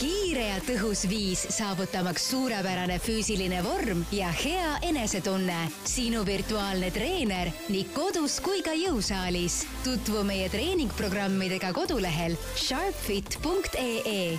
kiire ja tõhus viis saavutamaks suurepärane füüsiline vorm ja hea enesetunne. sinu virtuaalne treener nii kodus kui ka jõusaalis. tutvu meie treeningprogrammidega kodulehel sharpfit.ee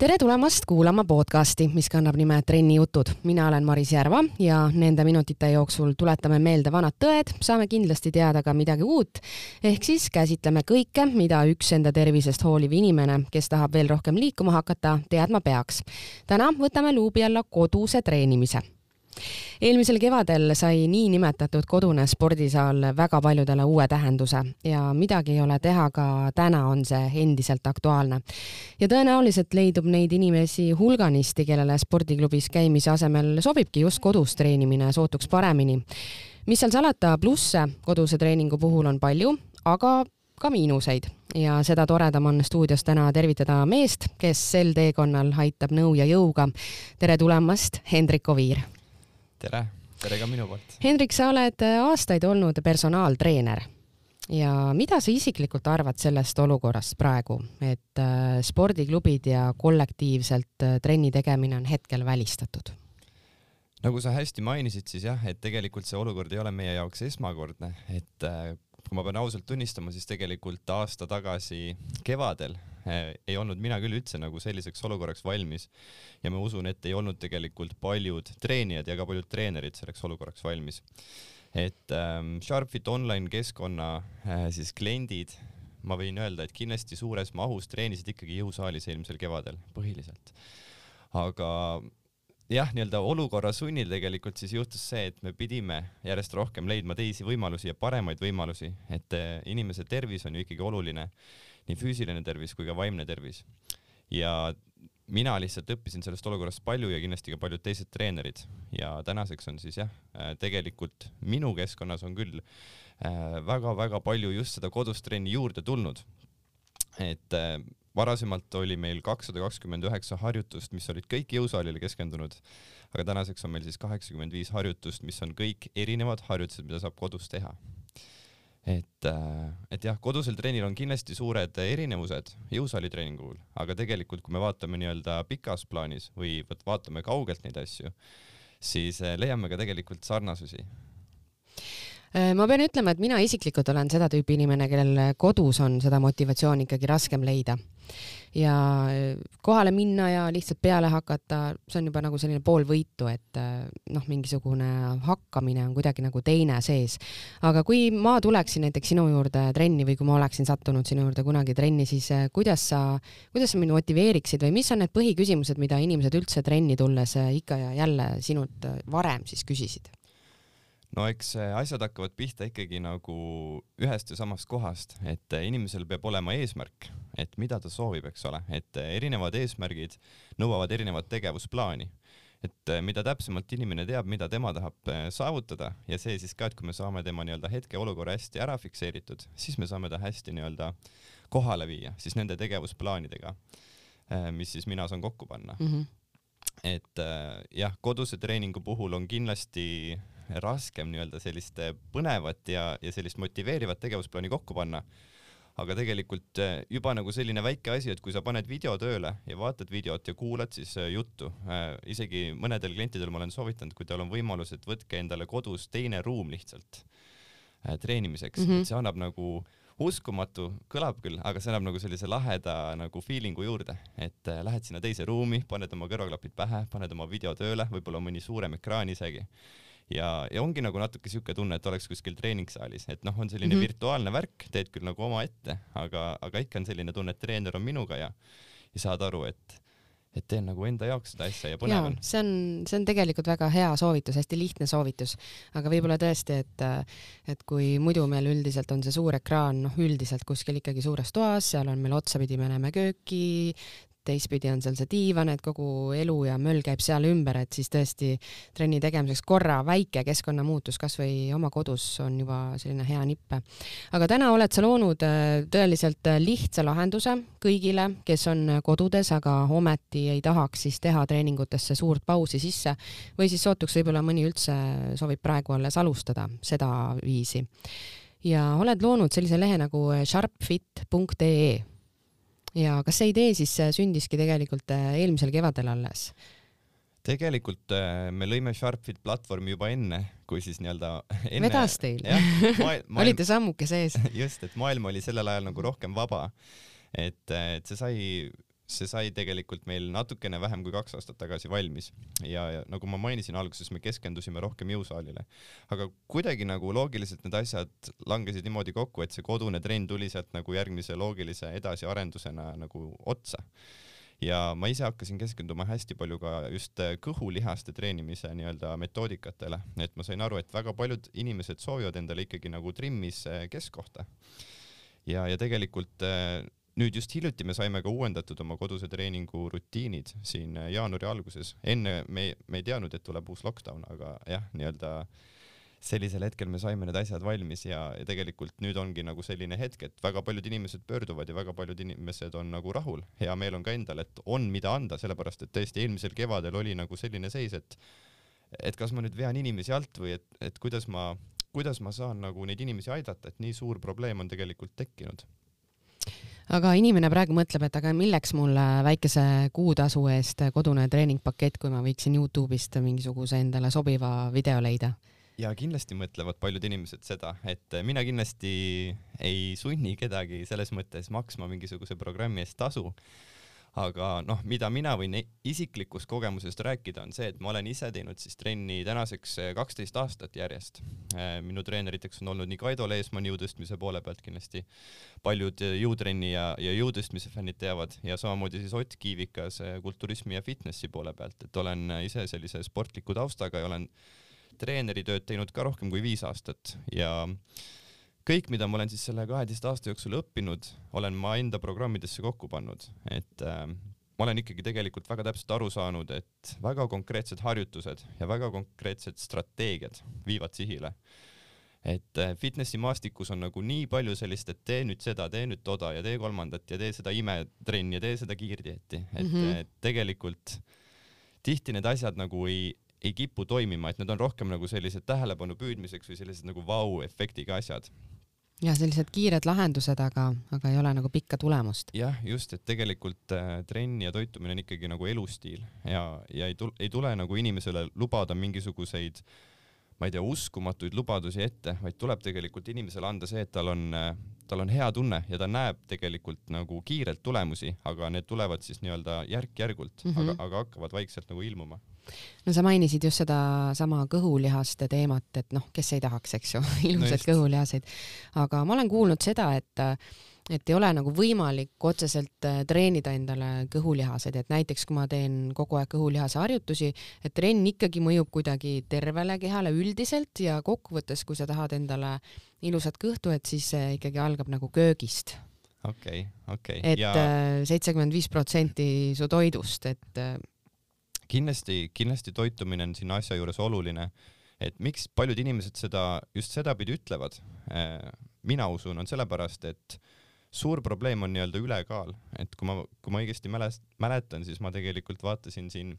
tere tulemast kuulama podcasti, mis kannab nime Trenni jutud. mina olen Maris Järva ja nende minutite jooksul tuletame meelde vanad tõed, saame kindlasti teada ka midagi uut. ehk siis käsitleme kõike, mida üks enda tervisest hooliv inimene, kes tahab veel rohkem liikuma hakata, teadma peaks. täna võtame luubi alla koduse treenimise eelmisel kevadel sai niinimetatud kodune spordisaal väga paljudele uue tähenduse ja midagi ei ole teha, ka täna on see endiselt aktuaalne. ja tõenäoliselt leidub neid inimesi hulganisti, kellele spordiklubis käimise asemel sobibki just kodus treenimine sootuks paremini. mis seal salata, plusse koduse treeningu puhul on palju, aga ka miinuseid ja seda toredam on stuudios täna tervitada meest, kes sel teekonnal aitab nõu ja jõuga. tere tulemast, Hendrik Oviir tere, tere ka minu poolt. Hendrik, sa oled äh, aastaid olnud personaaltreener ja mida sa isiklikult arvad sellest olukorrast praegu, et äh, spordiklubid ja kollektiivselt äh, trenni tegemine on hetkel välistatud? nagu sa hästi mainisid, siis jah, et tegelikult see olukord ei ole meie jaoks esmakordne, et kui ma pean ausalt tunnistama, siis tegelikult aasta tagasi kevadel ei olnud mina küll üldse nagu selliseks olukorraks valmis ja ma usun, et ei olnud tegelikult paljud treenijad ja ka paljud treenerid selleks olukorraks valmis. et ähm, Sharpfit online keskkonna äh, siis kliendid, ma võin öelda, et kindlasti suures mahus treenisid ikkagi jõusaalis eelmisel kevadel põhiliselt. aga jah, nii-öelda olukorra sunnil tegelikult siis juhtus see, et me pidime järjest rohkem leidma teisi võimalusi ja paremaid võimalusi, et äh, inimese tervis on ju ikkagi oluline nii füüsiline tervis kui ka vaimne tervis. ja mina lihtsalt õppisin sellest olukorrast palju ja kindlasti ka paljud teised treenerid ja tänaseks on siis jah, tegelikult minu keskkonnas on küll väga-väga äh, palju just seda kodust trenni juurde tulnud. et äh, varasemalt oli meil kakssada kakskümmend üheksa harjutust, mis olid kõik jõusaalile keskendunud, aga tänaseks on meil siis kaheksakümmend viis harjutust, mis on kõik erinevad harjutused, mida saab kodus teha et, äh, et jah, kodusel trennil on kindlasti suured erinevused jõusaali treeningu puhul, aga tegelikult, kui me vaatame nii-öelda pikas plaanis või vot vaatame kaugelt neid asju, siis äh, leiame ka tegelikult sarnasusi ma pean ütlema, et mina isiklikult olen seda tüüpi inimene, kellel kodus on seda motivatsiooni ikkagi raskem leida ja äh, kohale minna ja lihtsalt peale hakata, see on juba nagu selline pool võitu, et äh, noh, mingisugune hakkamine on kuidagi nagu teine sees. aga kui ma tuleksin näiteks sinu juurde trenni või kui ma oleksin sattunud sinu juurde kunagi trenni, siis äh, kuidas sa, kuidas sa mind motiveeriksid või mis on need põhiküsimused, mida inimesed üldse trenni tulles ikka ja jälle sinult varem siis küsisid? No eks asjad hakkavad pihta ikkagi nagu ühest ja samast kohast, et inimesel peab olema eesmärk, et mida ta soovib, eks ole, et erinevad eesmärgid nõuavad erinevat tegevusplaani. et mida täpsemalt inimene teab, mida tema tahab saavutada ja see siis ka, et kui me saame tema nii-öelda hetkeolukorra hästi ära fikseeritud, siis me saame ta hästi nii-öelda kohale viia siis nende tegevusplaanidega, mis siis mina saan kokku panna mm. -hmm et äh, jah, koduse treeningu puhul on kindlasti raskem nii-öelda sellist põnevat ja, ja sellist motiveerivat tegevusplaani kokku panna. aga tegelikult eh, juba nagu selline väike asi, et kui sa paned video tööle ja vaatad videot ja kuulad siis eh, juttu isegi mõnedel klientidel ma olen soovitanud, kui teil on võimalus, et võtke endale kodus teine ruum lihtsalt treenimiseks mm, -hmm. et see annab nagu uskumatu, kõlab küll, aga see annab nagu sellise laheda nagu feeling'u juurde, et äh, lähed sinna teise ruumi, paned oma kõrvaklapid pähe, paned oma video tööle, võib-olla mõni suurem ekraan isegi ja, ja ongi nagu natuke siuke tunne, et oleks kuskil treeningsaalis, et noh, on selline mm -hmm. virtuaalne värk, teed küll nagu omaette, aga, aga ikka on selline tunne, et treener on minuga ja, ja saad aru, et et teen nagu enda jaoks seda asja ja põnev on. see on, see on tegelikult väga hea soovitus, hästi lihtne soovitus, aga võib-olla tõesti, et, et kui muidu meil üldiselt on see suur ekraan, noh, üldiselt kuskil ikkagi suures toas, seal on meil otsapidi, me näeme kööki, teistpidi on seal see diivan, et kogu elu ja möll käib seal ümber, et siis tõesti trenni tegemiseks korra väike keskkonnamuutus kasvõi oma kodus on juba selline hea nipp. aga täna oled sa loonud äh, tõeliselt äh, lihtsa lahenduse kõigile, kes on kodudes, aga ometi ei tahaks siis teha treeningutesse suurt pausi sisse või siis sootuks võib-olla mõni üldse soovib praegu alles alustada sedaviisi ja oled loonud sellise lehe nagu sharpfit.ee ja kas see idee siis äh, sündiski tegelikult äh, eelmisel kevadel alles? tegelikult äh, me lõime Sharpfit platvormi juba enne, kui siis nii-öelda enne.... vedas teil? olite sammuke sees? just, et maailm oli sellel ajal nagu rohkem vaba. et, et see sai see sai tegelikult meil natukene vähem kui kaks aastat tagasi valmis ja, ja nagu ma mainisin alguses, me keskendusime rohkem jõusaalile. aga kuidagi nagu loogiliselt need asjad langesid niimoodi kokku, et see kodune trenn tuli sealt nagu järgmise loogilise edasiarendusena nagu otsa ja ma ise hakkasin keskenduma hästi palju ka just kõhulihaste treenimise nii-öelda metoodikatele, et ma sain aru, et väga paljud inimesed soovivad endale ikkagi nagu trimmis keskkohta. ja, ja tegelikult nüüd just hiljuti me saime ka uuendatud oma koduse treeningu rutiinid siin äh, jaanuari alguses. enne me, me ei teadnud, et tuleb uus lockdown, aga jah, nii-öelda sellisel hetkel me saime need asjad valmis ja, ja tegelikult nüüd ongi nagu selline hetk, et väga paljud inimesed pöörduvad ja väga paljud inimesed on nagu rahul. hea meel on ka endal, et on, mida anda, sellepärast et tõesti eelmisel kevadel oli nagu selline seis, et et kas ma nüüd vean inimesi alt või et, et kuidas ma, kuidas ma saan nagu neid inimesi aidata, et nii suur probleem on tegelikult tekkinud aga inimene praegu mõtleb, et aga milleks mulle väikese kuutasu eest kodune treeningpakett, kui ma võiksin Youtube'ist mingisuguse endale sobiva video leida? ja kindlasti mõtlevad paljud inimesed seda, et mina kindlasti ei sunni kedagi selles mõttes maksma mingisuguse programmi eest tasu aga noh, mida mina võin isiklikust kogemusest rääkida, on see, et ma olen ise teinud siis trenni tänaseks eh, kaksteist aastat järjest. Eh, minu treeneriteks on olnud nii Kaido Leesmann jõutõstmise poole pealt kindlasti, paljud eh, jõutrenni ja, ja jõutõstmise fännid teavad ja samamoodi siis Ott Kiivikas kulturismi ja fitnessi poole pealt, et olen ise sellise sportliku taustaga ja olen treeneritööd teinud ka rohkem kui viis aastat ja kõik, mida ma olen siis selle kaheteist aasta jooksul õppinud, olen ma enda programmidesse kokku pannud, et äh, ma olen ikkagi tegelikult väga täpselt aru saanud, et väga konkreetsed harjutused ja väga konkreetsed strateegiad viivad sihile. et äh, fitnessi maastikus on nagu nii palju sellist, et tee nüüd seda, tee nüüd toda ja tee kolmandat ja tee seda imetrenni ja tee seda kiirdieeti, et mm -hmm. et tegelikult tihti need asjad nagu ei, ei kipu toimima, et need on rohkem nagu sellised tähelepanu püüdmiseks või sellised nagu vau-efektiga asjad ja sellised kiired lahendused, aga, aga ei ole nagu pikka tulemust. jah, just, et tegelikult äh, trenn ja toitumine on ikkagi nagu elustiil ja, ja ei tule, ei tule nagu inimesele lubada mingisuguseid ma ei tea, uskumatuid lubadusi ette, vaid tuleb tegelikult inimesele anda see, et tal on, äh, tal on hea tunne ja ta näeb tegelikult nagu kiirelt tulemusi, aga need tulevad siis nii-öelda järk-järgult mm, -hmm. aga, aga hakkavad vaikselt nagu ilmuma no sa mainisid just sedasama kõhulihaste teemat, et noh, kes ei tahaks, eks ju, ilusaid no kõhulihaseid, aga ma olen kuulnud seda, et et ei ole nagu võimalik otseselt äh, treenida endale kõhulihased, et näiteks kui ma teen kogu aeg kõhulihase harjutusi, et trenn ikkagi mõjub kuidagi tervele kehale üldiselt ja kokkuvõttes, kui sa tahad endale ilusat kõhtu, et siis see ikkagi algab nagu köögist. Okei okay,, okei. Okay.. et äh, seitsekümmend viis protsenti su toidust, et äh, kindlasti, kindlasti toitumine on siin asja juures oluline, et miks paljud inimesed seda just sedapidi ütlevad, äh, mina usun, on sellepärast, et suur probleem on nii-öelda ülekaal, et kui ma, kui ma õigesti mälest-, mäletan, siis ma tegelikult vaatasin siin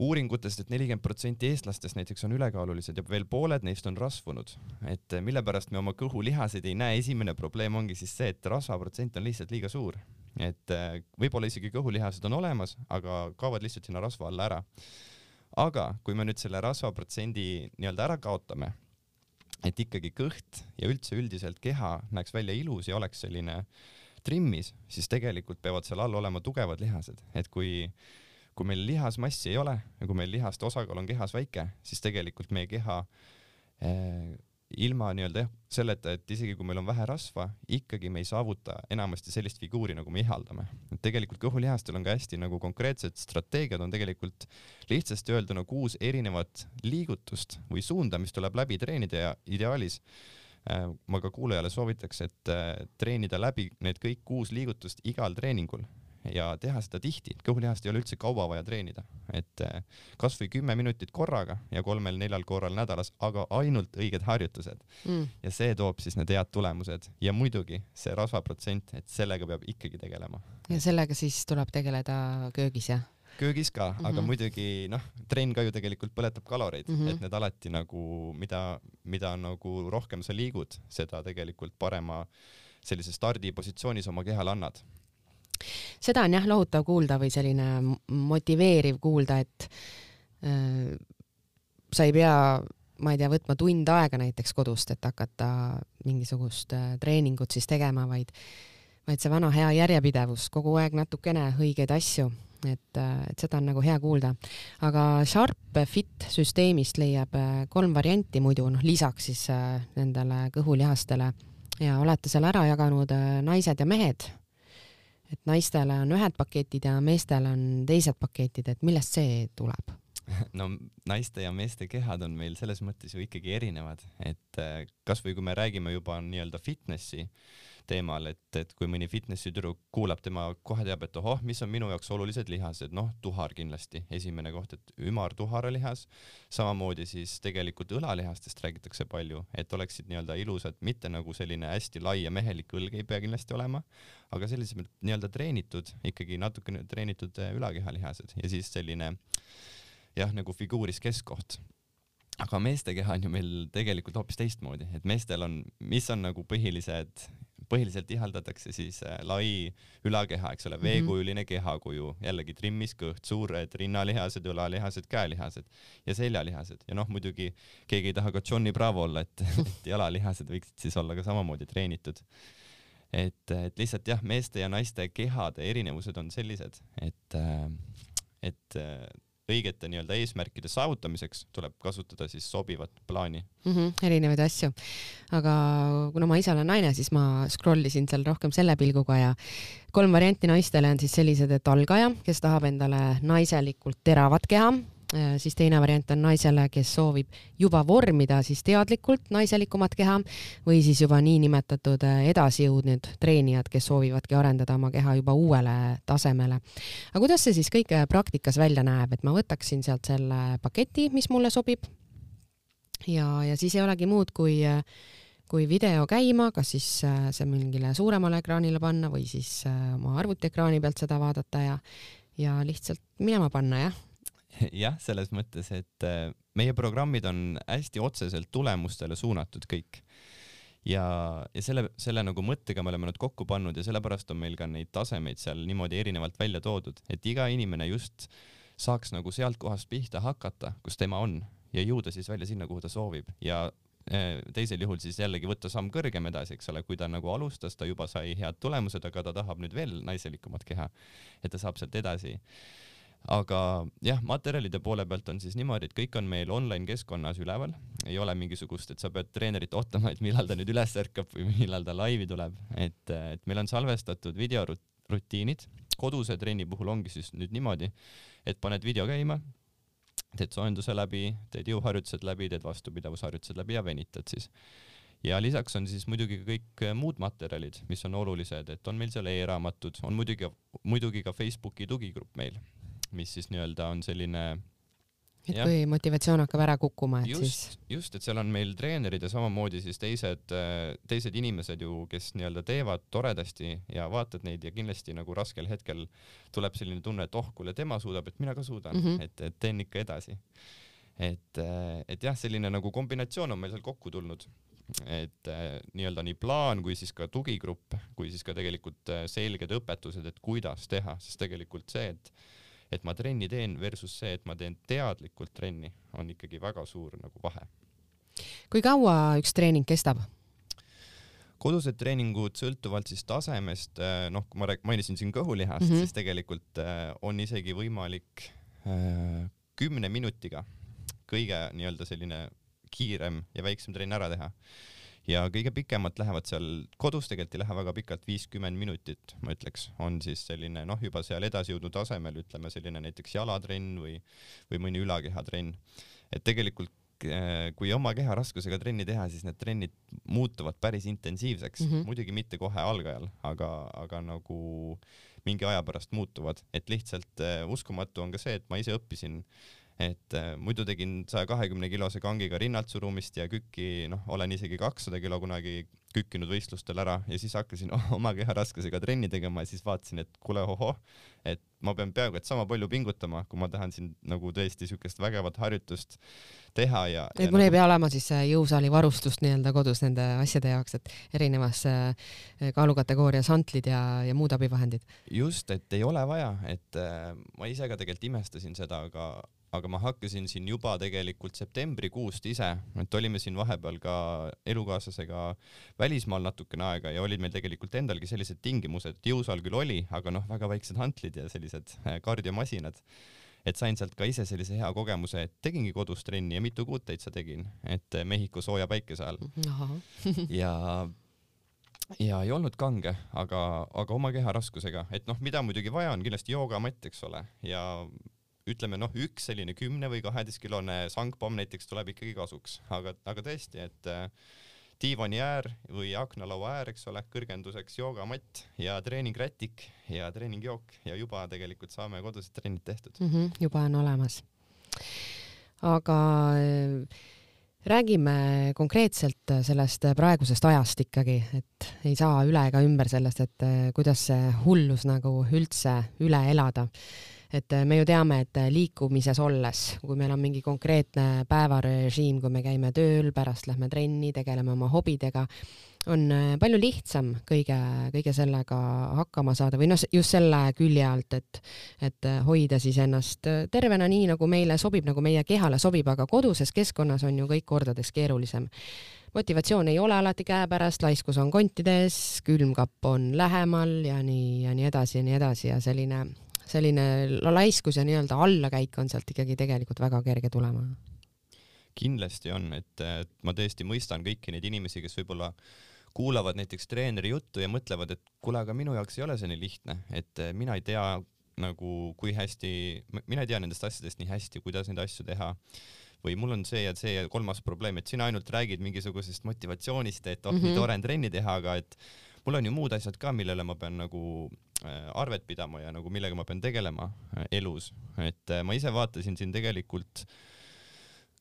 uuringutest et, et nelikümmend protsenti eestlastest näiteks on ülekaalulised ja veel pooled neist on rasvunud. et mille pärast me oma kõhulihaseid ei näe, esimene probleem ongi siis see, et rasvaprotsent on lihtsalt liiga suur et äh, võib-olla isegi kõhulihased on olemas, aga kaovad lihtsalt sinna rasva alla ära. aga kui me nüüd selle rasvaprotsendi nii-öelda ära kaotame, et ikkagi kõht ja üldse üldiselt keha näeks välja ilus ja oleks selline trimmis, siis tegelikult peavad seal all olema tugevad lihased, et kui kui meil lihasmassi ei ole ja kui meil lihaste osakaal on kehas väike, siis tegelikult meie keha eh, ilma nii-öelda jah, selleta, et isegi kui meil on vähe rasva, ikkagi me ei saavuta enamasti sellist figuuri, nagu me ihaldame. et tegelikult kõhulihastel on ka hästi nagu konkreetsed strateegiad on tegelikult lihtsasti öelduna kuus erinevat liigutust või suunda, mis tuleb läbi treenida ja ideaalis äh, ma ka kuulajale soovitaks, et äh, treenida läbi need kõik kuus liigutust igal treeningul ja teha seda tihti, kõhulihast ei ole üldse kaua vaja treenida, et äh, kasvõi kümme minutit korraga ja kolmel-neljal korral nädalas, aga ainult õiged harjutused mm. ja see toob siis need head tulemused ja muidugi see rasvaprotsent, et sellega peab ikkagi tegelema. ja sellega siis tuleb tegeleda köögis, jah? köögis ka mm, -hmm. aga mhm. muidugi noh, trenn ka ju tegelikult põletab kaloreid mm, -hmm. et need alati nagu, mida, mida nagu rohkem sa liigud, seda tegelikult parema sellise stardipositsioonis oma kehale annad seda on jah lohutav kuulda või selline motiveeriv kuulda, et äh, sa ei pea, ma ei tea, võtma tund aega näiteks kodust, et hakata mingisugust äh, treeningut siis tegema, vaid, vaid see vana hea järjepidevus, kogu aeg natukene õigeid asju, et, äh, et seda on nagu hea kuulda. aga Sharp Fit süsteemist leiab äh, kolm varianti muidu, noh lisaks siis äh, nendele kõhulihastele ja olete seal ära jaganud naised ja mehed et naistele on ühed paketid ja meestele on teised paketid, et millest see tuleb? no naiste ja meeste kehad on meil selles mõttes ju ikkagi erinevad, et äh, kasvõi kui me räägime juba nii-öelda fitnessi teemal, et, et kui mõni fitnessi tüdruk kuulab, tema kohe teab, et ohoh, mis on minu jaoks olulised lihased, noh, tuhar kindlasti, esimene koht, et ümar tuharalihas, samamoodi siis tegelikult õlalihastest räägitakse palju, et oleksid nii-öelda ilusad, mitte nagu selline hästi lai ja mehelik õlg ei pea kindlasti olema, aga sellised nii-öelda treenitud, ikkagi natukene treenitud äh, ülakehalihased ja siis selline jah, nagu figuuris keskkoht aga meeste keha on ju meil tegelikult hoopis teistmoodi, et meestel on, mis on nagu põhilised põhiliselt ihaldatakse siis äh, lai ülakeha, eks ole, mhm. veekujuline kehakuju, jällegi trimmis kõht, suured rinnalihased, õlalihased, käelihased ja seljalihased ja noh, muidugi keegi ei taha ka Johnny Bravo olla, et, et jalalihased võiksid siis olla ka samamoodi treenitud. et, et lihtsalt jah, meeste ja naiste kehade erinevused on sellised, et, äh, et äh, õigete nii-öelda eesmärkide saavutamiseks tuleb kasutada siis sobivat plaani mm. -hmm, erinevaid asju. aga kuna ma ise olen naine, siis ma scroll isin seal rohkem selle pilguga ja kolm varianti naistele on siis sellised, et algaja, kes tahab endale naiselikult teravat keha siis teine variant on naisele, kes soovib juba vormida siis teadlikult naiselikumat keha või siis juba niinimetatud äh, edasijõudnud treenijad, kes soovivadki arendada oma keha juba uuele tasemele. aga kuidas see siis kõik äh, praktikas välja näeb, et ma võtaksin sealt selle paketi, mis mulle sobib. Ja, ja siis ei olegi muud kui kui video käima, kas siis see mingile suuremale ekraanile panna või siis oma arvutiekraani pealt seda vaadata ja ja lihtsalt minema panna, jah jah, selles mõttes, et äh, meie programmid on hästi otseselt tulemustele suunatud kõik. ja, ja selle, selle nagu mõttega me oleme nad kokku pannud ja sellepärast on meil ka neid tasemeid seal niimoodi erinevalt välja toodud, et iga inimene just saaks nagu sealt kohast pihta hakata, kus tema on ja jõuda siis välja sinna, kuhu ta soovib ja äh, teisel juhul siis jällegi võtta samm kõrgem edasi, eks ole, kui ta nagu alustas, ta juba sai head tulemused, aga ta tahab nüüd veel naiselikumat keha, et ta saab sealt edasi aga jah, materjalide poole pealt on siis niimoodi, et kõik on meil online keskkonnas üleval, ei ole mingisugust, et sa pead treenerit ootama, et millal ta nüüd üles ärkab või millal ta laivi tuleb, et, et meil on salvestatud videorutiinid. koduse trenni puhul ongi siis nüüd niimoodi, et paned video käima, teed soojenduse läbi, teed jõuharjutused läbi, teed vastupidavusharjutused läbi ja venitad siis. Ja lisaks on siis muidugi kõik muud materjalid, mis on olulised, et on meil seal e-raamatud, on muidugi, muidugi ka Facebooki tugigrupp meil, mis siis nii-öelda on selline et ja. kui motivatsioon hakkab ära kukkuma, et just, siis. just, et seal on meil treenerid ja samamoodi siis teised, teised inimesed ju, kes nii-öelda teevad toredasti ja vaatad neid ja kindlasti nagu raskel hetkel tuleb selline tunne, et oh, kuule, tema suudab, et mina ka suudan mm, -hmm. et, et teen ikka edasi. et, et jah, selline nagu kombinatsioon on meil seal kokku tulnud, et nii-öelda nii plaan kui siis ka tugigrupp, kui siis ka tegelikult selged õpetused, et kuidas teha, sest tegelikult see, et et ma trenni teen versus see, et ma teen teadlikult trenni, on ikkagi väga suur nagu vahe. kui kaua üks treening kestab? kodused treeningud sõltuvalt siis tasemest, äh, noh, kui ma mainisin siin kõhulihast mm, -hmm. siis tegelikult äh, on isegi võimalik äh, kümne minutiga kõige nii-öelda selline kiirem ja väiksem trenn ära teha ja kõige pikemalt lähevad seal, kodus tegelikult ei lähe väga pikalt, viiskümmend minutit, ma ütleks, on siis selline noh, juba seal edasijõudnud tasemel, ütleme selline näiteks jalatrenn või, või mõni ülakehatrenn. et tegelikult eh, kui oma keharaskusega trenni teha, siis need trennid muutuvad päris intensiivseks mm, -hmm. muidugi mitte kohe algajal, aga, aga nagu mingi aja pärast muutuvad, et lihtsalt äh, uskumatu on ka see, et ma ise õppisin et äh, muidu tegin saja kahekümne kilose kangiga rinnalt surumist ja kükki, noh, olen isegi kakssada kilo kunagi kükkinud võistlustel ära ja siis hakkasin oma keharasklusega trenni tegema ja siis vaatasin, et kuule, ohoh, et ma pean peaaegu et sama palju pingutama, kui ma tahan siin nagu tõesti siukest vägevat harjutust teha ja. et ja mul nagu... ei pea olema siis äh, jõusaali varustust nii-öelda kodus nende asjade jaoks, et erinevas äh, kaalukategoorias hantlid ja, ja muud abivahendid. just, et ei ole vaja, et äh, ma ise ka tegelikult imestasin seda, aga aga ma hakkasin siin juba tegelikult septembrikuust ise, et olime siin vahepeal ka elukaaslasega välismaal natukene aega ja olid meil tegelikult endalgi sellised tingimused, jõusaal küll oli, aga noh, väga väiksed hantlid ja sellised äh, kardiomasinad. et sain sealt ka ise sellise hea kogemuse, et tegingi kodus trenni ja mitu kuud täitsa tegin, et äh, Mehhiko sooja päikese all. ja ja ei olnud kange, aga, aga oma keharaskusega, et noh, mida muidugi vaja on, kindlasti joogamatt, eks ole, ja ütleme noh, üks selline kümne või kaheteistkilone sangpomm näiteks tuleb ikkagi kasuks, aga, aga tõesti, et äh, diivani äär või aknalaua äär, eks ole, kõrgenduseks joogamatt ja treeningrätik ja treeningjook ja juba tegelikult saame kodused trennid tehtud mm. -hmm, juba on olemas. aga äh, räägime konkreetselt sellest praegusest ajast ikkagi, et ei saa üle ega ümber sellest, et äh, kuidas see hullus nagu üldse üle elada et äh, me ju teame, et äh, liikumises olles, kui meil on mingi konkreetne päevarežiim, kui me käime tööl, pärast lähme trenni, tegeleme oma hobidega, on äh, palju lihtsam kõige, kõige sellega hakkama saada või noh, just selle külje alt, et, et hoida siis ennast tervena, nii nagu meile sobib, nagu meie kehale sobib, aga koduses keskkonnas on ju kõik kordades keerulisem. Motivatsioon ei ole alati käepärast, laiskus on kontides, külmkapp on lähemal ja nii ja nii edasi ja nii edasi ja selline selline laiskus ja nii-öelda allakäik on sealt ikkagi tegelikult väga kerge tulema. kindlasti on, et ma tõesti mõistan kõiki neid inimesi, kes võib-olla kuulavad näiteks treeneri juttu ja mõtlevad, et kuule, aga minu jaoks ei ole see nii lihtne, et mina ei tea nagu kui hästi, mina ei tea nendest asjadest nii hästi, kuidas neid asju teha või mul on see ja see ja kolmas probleem, et sina ainult räägid mingisugusest motivatsioonist, et oh mm -hmm. nii tore on trenni teha, aga et mul on ju muud asjad ka, millele ma pean nagu arvet pidama ja nagu millega ma pean tegelema äh, elus, et äh, ma ise vaatasin siin tegelikult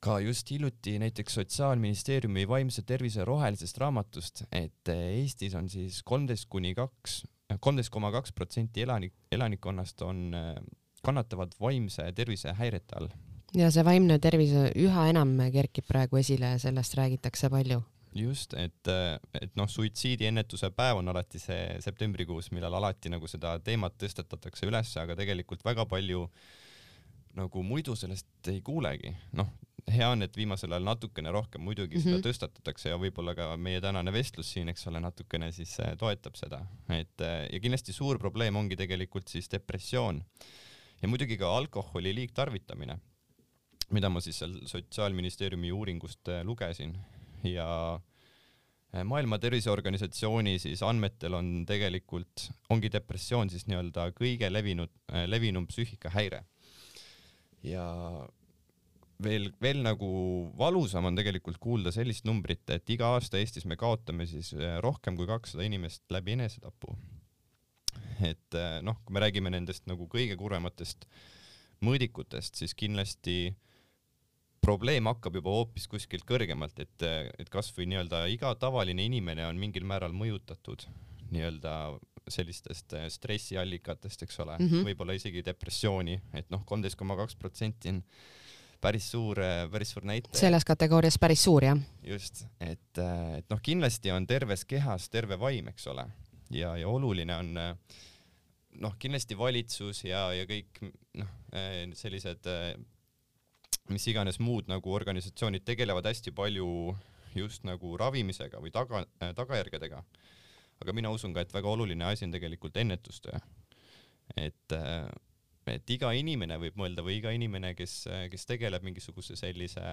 ka just hiljuti näiteks Sotsiaalministeeriumi vaimse tervise rohelisest raamatust, et Eestis on siis kolmteist kuni kaks, kolmteist koma kaks protsenti elanik, elanikkonnast on, kannatavad vaimse tervise häirete all. ja see vaimne tervis üha enam kerkib praegu esile, sellest räägitakse palju just, et, et noh, suitsiidiennetuse päev on alati see septembrikuus, millal alati nagu seda teemat tõstatatakse üles, aga tegelikult väga palju nagu muidu sellest ei kuulegi. noh, hea on, et viimasel ajal natukene rohkem muidugi mm -hmm. seda mhm. tõstatatakse ja võib-olla ka meie tänane vestlus siin, eks ole, natukene siis äh, toetab seda, et äh, ja kindlasti suur probleem ongi tegelikult siis depressioon ja muidugi ka alkoholi liigtarvitamine, mida ma siis seal Sotsiaalministeeriumi uuringust äh, lugesin ja äh, maailma Terviseorganisatsiooni siis andmetel on tegelikult, ongi depressioon siis nii-öelda kõige levinud, äh, levinum psüühikahäire. ja veel, veel nagu valusam on tegelikult kuulda sellist numbrit, et iga aasta Eestis me kaotame siis äh, rohkem kui kakssada inimest läbi enesetapu. et noh, kui me räägime nendest nagu kõige kurvematest mõõdikutest, siis kindlasti äh, probleem hakkab juba hoopis kuskilt kõrgemalt, et, et kasvõi nii-öelda iga tavaline inimene on mingil määral mõjutatud nii-öelda sellistest äh, stressiallikatest, eks ole mm -hmm., võib-olla isegi depressiooni, et noh, kolmteist koma kaks protsenti on päris suur, äh, päris suur näitaja. selles kategoorias päris suur, jah. just, et, äh, et noh, kindlasti on terves kehas terve vaim, eks ole, ja, ja oluline on noh, kindlasti valitsus ja, ja kõik noh, sellised mis iganes muud nagu organisatsioonid tegelevad hästi palju just nagu ravimisega või taga äh,, tagajärgedega. aga mina usun ka, et väga oluline asi on tegelikult ennetustöö. et äh,, et iga inimene võib mõelda või iga inimene, kes, kes tegeleb mingisuguse sellise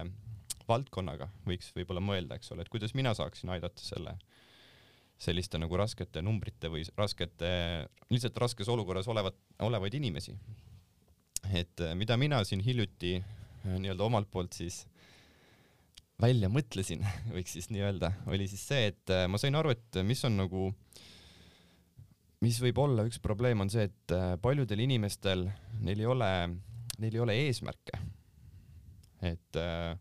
valdkonnaga, võiks võib-olla mõelda, eks ole, et kuidas mina saaksin aidata selle, selliste nagu raskete numbrite või raskete, lihtsalt raskes olukorras olevat, olevaid inimesi. et äh, mida mina siin hiljuti Äh, nii-öelda omalt poolt siis välja mõtlesin, võiks siis nii öelda, oli siis see, et äh, ma sain aru, et mis on nagu mis võib olla üks probleem, on see, et äh, paljudel inimestel, neil ei ole, neil ei ole eesmärke. et äh,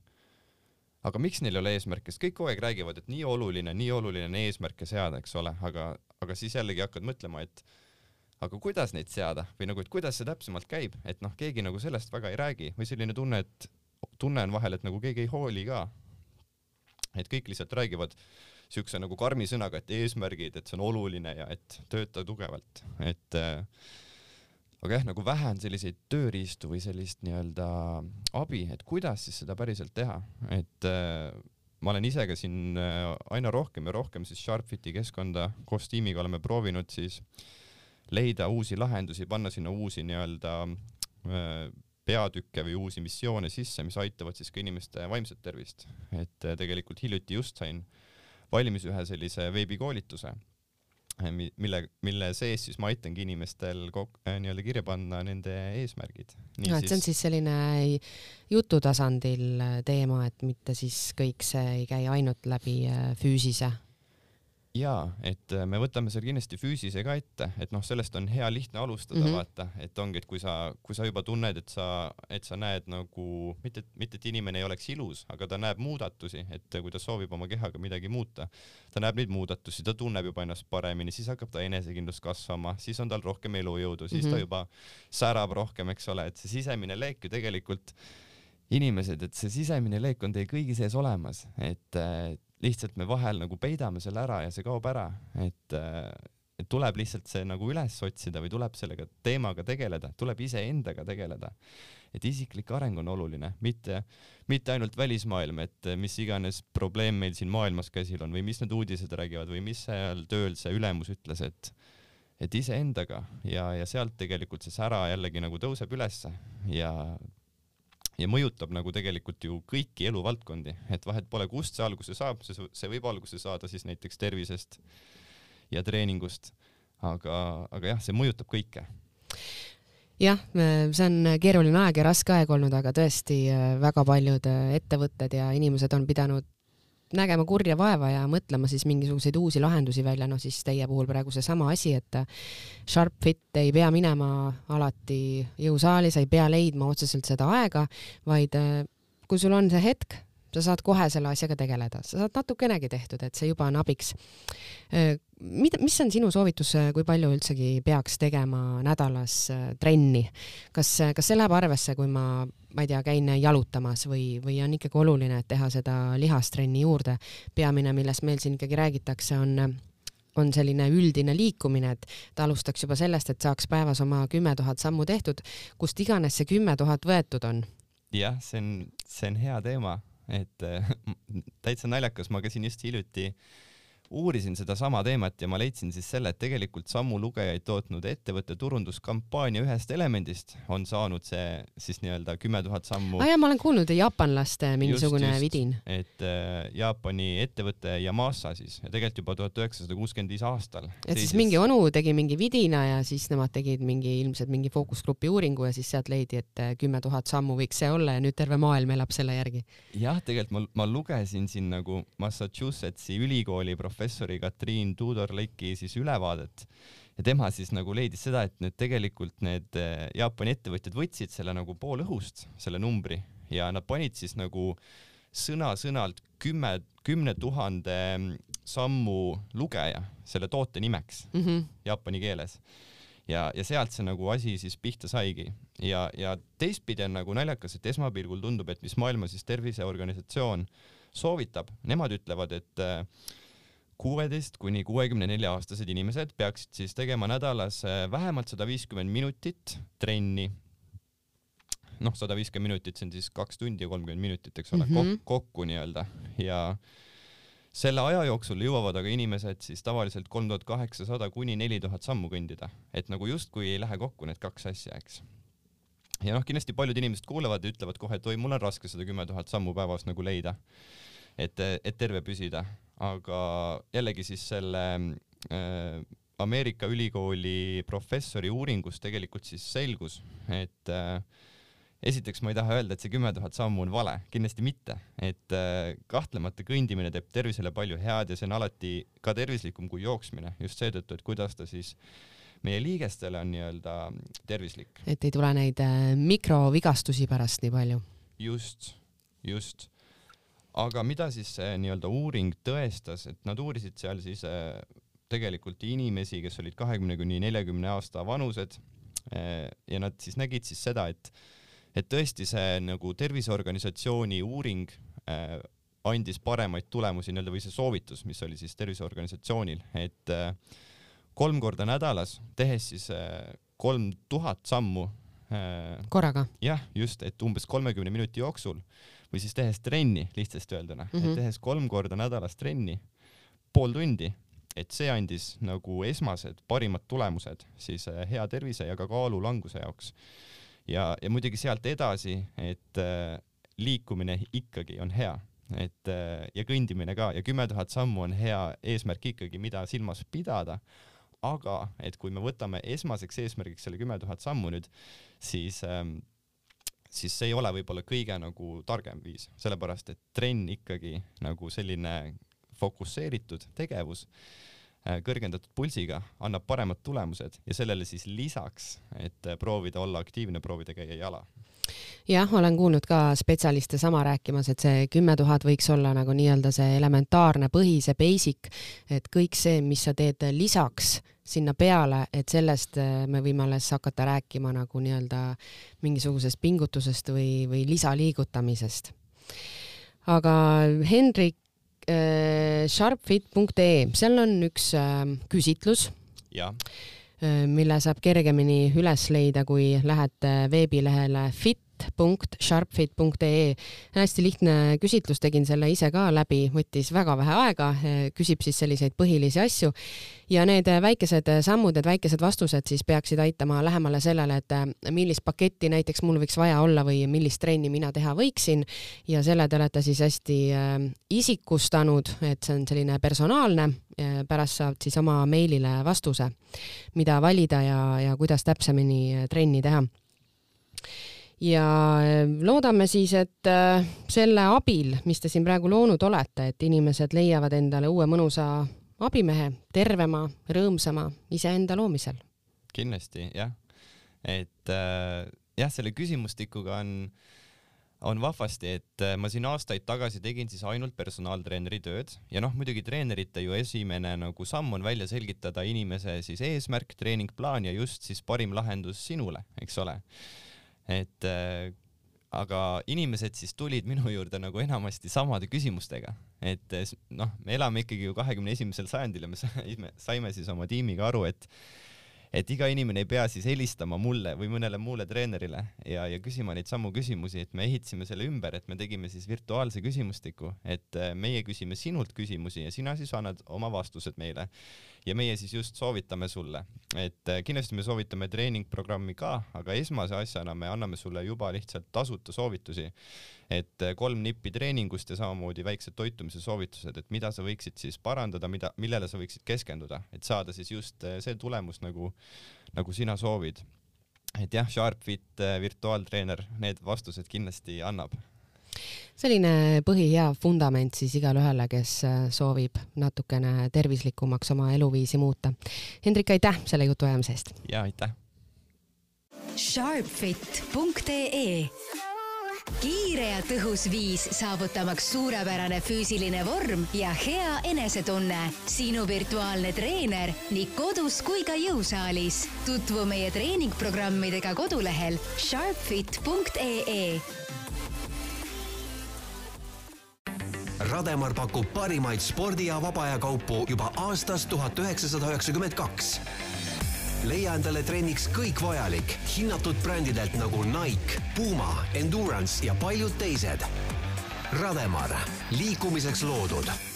aga miks neil ei ole eesmärke, sest kõik kogu aeg räägivad, et nii oluline, nii oluline on eesmärke seada, eks ole, aga, aga siis jällegi hakkad mõtlema, et aga kuidas neid seada? Või nagu, et kuidas see täpsemalt käib, et noh, keegi nagu sellest väga ei räägi. Või selline tunne, et tunne on vahel, et nagu keegi ei hooli ka. et kõik lihtsalt räägivad siukse nagu karmi sõnaga, et eesmärgid, et see on oluline ja et tööta tugevalt, et äh, aga jah, nagu vähe on selliseid tööriistu või sellist nii-öelda abi, et kuidas siis seda päriselt teha, et äh, ma olen ise ka siin äh, aina rohkem ja rohkem siis Sharpfiti keskkonda koos tiimiga oleme proovinud siis leida uusi lahendusi, panna sinna uusi nii-öelda äh, peatükke või uusi missioone sisse, mis aitavad siis ka inimeste vaimset tervist. et äh, tegelikult hiljuti just sain äh, valmis ühe sellise veebikoolituse, eh, mille, mille sees siis ma aitangi inimestel nii-öelda kirja panna nende eesmärgid. no et see on siis selline jutu tasandil teema, et mitte siis kõik see ei käi ainult läbi füüsise jaa, et äh, me võtame seal kindlasti füüsise ka ette, et noh, sellest on hea lihtne alustada mm, -hmm. vaata, et ongi, et kui sa, kui sa juba tunned, et sa, et sa näed nagu mitte, mitte et inimene ei oleks ilus, aga ta näeb muudatusi, et kui ta soovib oma kehaga midagi muuta, ta näeb neid muudatusi, ta tunneb juba ennast paremini, siis hakkab ta enesekindlus kasvama, siis on tal rohkem elujõudu, siis mm -hmm. ta mhm. juba särab rohkem, eks ole, et see sisemine leek ju tegelikult inimesed, et see sisemine leek on teie kõigi sees olemas, et lihtsalt me vahel nagu peidame selle ära ja see kaob ära, et, äh, et tuleb lihtsalt see nagu üles otsida või tuleb sellega teemaga tegeleda, tuleb iseendaga tegeleda. et isiklik areng on oluline, mitte, mitte ainult välismaailm, et mis iganes probleem meil siin maailmas käsil on või mis need uudised räägivad või mis seal tööl see ülemus ütles, et et iseendaga ja, ja sealt tegelikult see sära jällegi nagu tõuseb ülesse ja ja mõjutab nagu tegelikult ju kõiki eluvaldkondi, et vahet pole, kust see alguse saab, see, see võib alguse saada siis näiteks tervisest ja treeningust, aga, aga jah, see mõjutab kõike. Jah, see on keeruline aeg ja raske aeg olnud, aga tõesti äh, väga paljud äh, ettevõtted ja inimesed on pidanud nägema kurja vaeva ja mõtlema siis mingisuguseid uusi lahendusi välja, noh siis teie puhul praegu seesama asi, et Sharp Fit ei pea minema alati jõusaali, sa ei pea leidma otseselt seda aega, vaid äh, kui sul on see hetk, sa saad kohe selle asjaga tegeleda, sa saad natukenegi tehtud, et see juba on abiks. Mida, mis on sinu soovitus, kui palju üldsegi peaks tegema nädalas trenni? kas, kas see läheb arvesse, kui ma ma ei tea, käin jalutamas või, või on ikkagi oluline, et teha seda lihastrenni juurde. peamine, millest meil siin ikkagi räägitakse, on on selline üldine liikumine, et ta alustaks juba sellest, et saaks päevas oma kümme tuhat sammu tehtud, kust iganes see kümme tuhat võetud on. jah, see on, see on hea teema, et täitsa naljakas, ma käisin just hiljuti äh, uurisin sedasama teemat ja ma leidsin siis selle, et tegelikult sammu lugejaid tootnud ettevõtte turunduskampaania ühest elemendist on saanud see siis nii-öelda kümme tuhat sammu. aa jaa, ma olen kuulnud, jaapanlaste mingisugune just, just, vidin. et äh, Jaapani ettevõte Yamasa siis ja tegelikult juba tuhat üheksasada kuuskümmend viis aastal. et siis mingi onu tegi mingi vidina ja siis nemad tegid mingi ilmselt mingi fookusgrupi uuringu ja siis sealt leidi, et äh, kümme tuhat sammu võiks see olla ja nüüd terve maailm elab selle järgi. jah, tegelikult ma, ma lugesin siin nagu Massachusettsi ülikooli professorit professori Katriin Tudor-Leki siis ülevaadet ja tema siis nagu leidis seda, et need tegelikult need eh, Jaapani ettevõtjad võtsid selle nagu poolõhust, selle numbri ja nad panid siis nagu sõna-sõnalt kümme, kümne tuhande sammu lugeja selle toote nimeks mm -hmm. jaapani keeles. ja, ja sealt see nagu asi siis pihta saigi ja, ja teistpidi on nagu naljakas, et esmapilgul tundub, et mis Maailma siis Terviseorganisatsioon soovitab, nemad ütlevad, et äh, kuueteist kuni kuuekümne nelja aastased inimesed peaksid siis tegema nädalas äh, vähemalt sada viiskümmend minutit trenni. noh, sada viiskümmend minutit, see on siis kaks tundi ja kolmkümmend minutit, eks ole mm, -hmm. kokku nii-öelda ja selle aja jooksul jõuavad aga inimesed siis tavaliselt kolm tuhat kaheksasada kuni neli tuhat sammu kõndida, et nagu justkui ei lähe kokku need kaks asja, eks. ja noh, kindlasti paljud inimesed kuulevad ja ütlevad kohe, et oi, mul on raske seda kümme tuhat sammu päevas nagu leida, et, et terve püsida aga jällegi siis selle äh, Ameerika ülikooli professori uuringus tegelikult siis selgus, et äh, esiteks ma ei taha öelda, et see kümme tuhat sammu on vale, kindlasti mitte, et äh, kahtlemata kõndimine teeb tervisele palju head ja see on alati ka tervislikum kui jooksmine just seetõttu, et kuidas ta siis meie liigestele on nii-öelda tervislik. et ei tule neid äh, mikrovigastusi pärast nii palju. just, just. Aga mida siis see nii-öelda uuring tõestas, et nad uurisid seal siis äh, tegelikult inimesi, kes olid kahekümne kuni neljakümne aasta vanused ja nad siis nägid siis seda, et et tõesti see nagu Terviseorganisatsiooni uuring äh, andis paremaid tulemusi nii-öelda või see soovitus, mis oli siis Terviseorganisatsioonil, et äh, kolm korda nädalas, tehes siis äh, kolm äh, tuhat sammu äh,. korraga? jah, just, et umbes kolmekümne minuti jooksul või siis tehes trenni lihtsasti öelduna mm, -hmm. et tehes kolm korda nädalas trenni, pool tundi, et see andis nagu esmased parimad tulemused siis äh, hea tervise ja ka kaalulanguse jaoks ja, ja muidugi sealt edasi, et äh, liikumine ikkagi on hea, et äh, ja kõndimine ka ja kümme tuhat sammu on hea eesmärk ikkagi, mida silmas pidada. aga et kui me võtame esmaseks eesmärgiks selle kümme tuhat sammu nüüd, siis ähm, siis see ei ole võib-olla kõige nagu targem viis, sellepärast et trenn ikkagi nagu selline fokusseeritud tegevus Äh, kõrgendatud pulsiga annab paremad tulemused ja sellele siis lisaks, et äh, proovida olla aktiivne, proovida käia jala jah, olen kuulnud ka spetsialiste sama rääkimas, et see kümme tuhat võiks olla nagu nii-öelda see elementaarne põhi, see basic, et kõik see, mis sa teed lisaks sinna peale, et sellest äh, me võime alles hakata rääkima nagu nii-öelda mingisugusest pingutusest või, või lisaliigutamisest. aga Hendrik, Äh, sharpfit.ee, seal on üks äh, küsitlus, äh, mille saab kergemini üles leida, kui lähete veebilehele fit fit.sharpfit.ee. hästi lihtne küsitlus, tegin selle ise ka läbi, võttis väga vähe aega, küsib siis selliseid põhilisi asju. Ja need väikesed sammud, need väikesed vastused siis peaksid aitama lähemale sellele, et millist paketti näiteks mul võiks vaja olla või millist trenni mina teha võiksin. Ja selle te olete siis hästi äh, isikustanud, et see on selline personaalne, pärast saad siis oma meilile vastuse, mida valida ja, ja kuidas täpsemini trenni teha ja äh, loodame siis, et äh, selle abil, mis te siin praegu loonud olete, et inimesed leiavad endale uue mõnusa abimehe, tervema, rõõmsama iseenda loomisel. kindlasti jah, et äh, jah, selle küsimustikuga on on vahvasti, et äh, ma siin aastaid tagasi tegin siis ainult personaaltreeneri tööd. Ja noh, muidugi treenerite ju esimene nagu samm on välja selgitada inimese siis eesmärk, treeningplaan ja just siis parim lahendus sinule, eks ole et äh, aga inimesed siis tulid minu juurde nagu enamasti samade küsimustega, et äh, noh, me elame ikkagi ju kahekümne esimesel sajandil ja me saime, siis oma tiimiga aru, et et iga inimene ei pea siis helistama mulle või mõnele muule treenerile ja, ja küsima neid samu küsimusi, et me ehitasime selle ümber, et me tegime siis virtuaalse küsimustiku, et äh, meie küsime sinult küsimusi ja sina siis annad oma vastused meile. Ja meie siis just soovitame sulle, et äh, kindlasti me soovitame treeningprogrammi ka, aga esmase asjana me anname sulle juba lihtsalt tasuta soovitusi, et äh, kolm nippi treeningust ja samamoodi väiksed toitumise soovitused, et mida sa võiksid siis parandada, mida, millele sa võiksid keskenduda, et saada siis just äh, see tulemus nagu, nagu sina soovid. et jah, Sharpfit virtuaaltreener need vastused kindlasti annab selline põhihea vundament siis igale ühele, kes äh, soovib natukene tervislikumaks oma eluviisi muuta. Hendrik, aitäh selle jutuajamise eest! ja aitäh! Sharpfit.ee kiire ja tõhus viis saavutamaks suurepärane füüsiline vorm ja hea enesetunne. sinu virtuaalne treener nii kodus kui ka jõusaalis. tutvu meie treeningprogrammidega kodulehel sharpfit.ee Rademar pakub parimaid spordi- ja vaba aja kaupu juba aastast tuhat üheksasada üheksakümmend kaks. Leia endale trenniks kõik vajalik hinnatud brändidelt nagu Nike, Puma, Endurance ja paljud teised. Rademar, liikumiseks loodud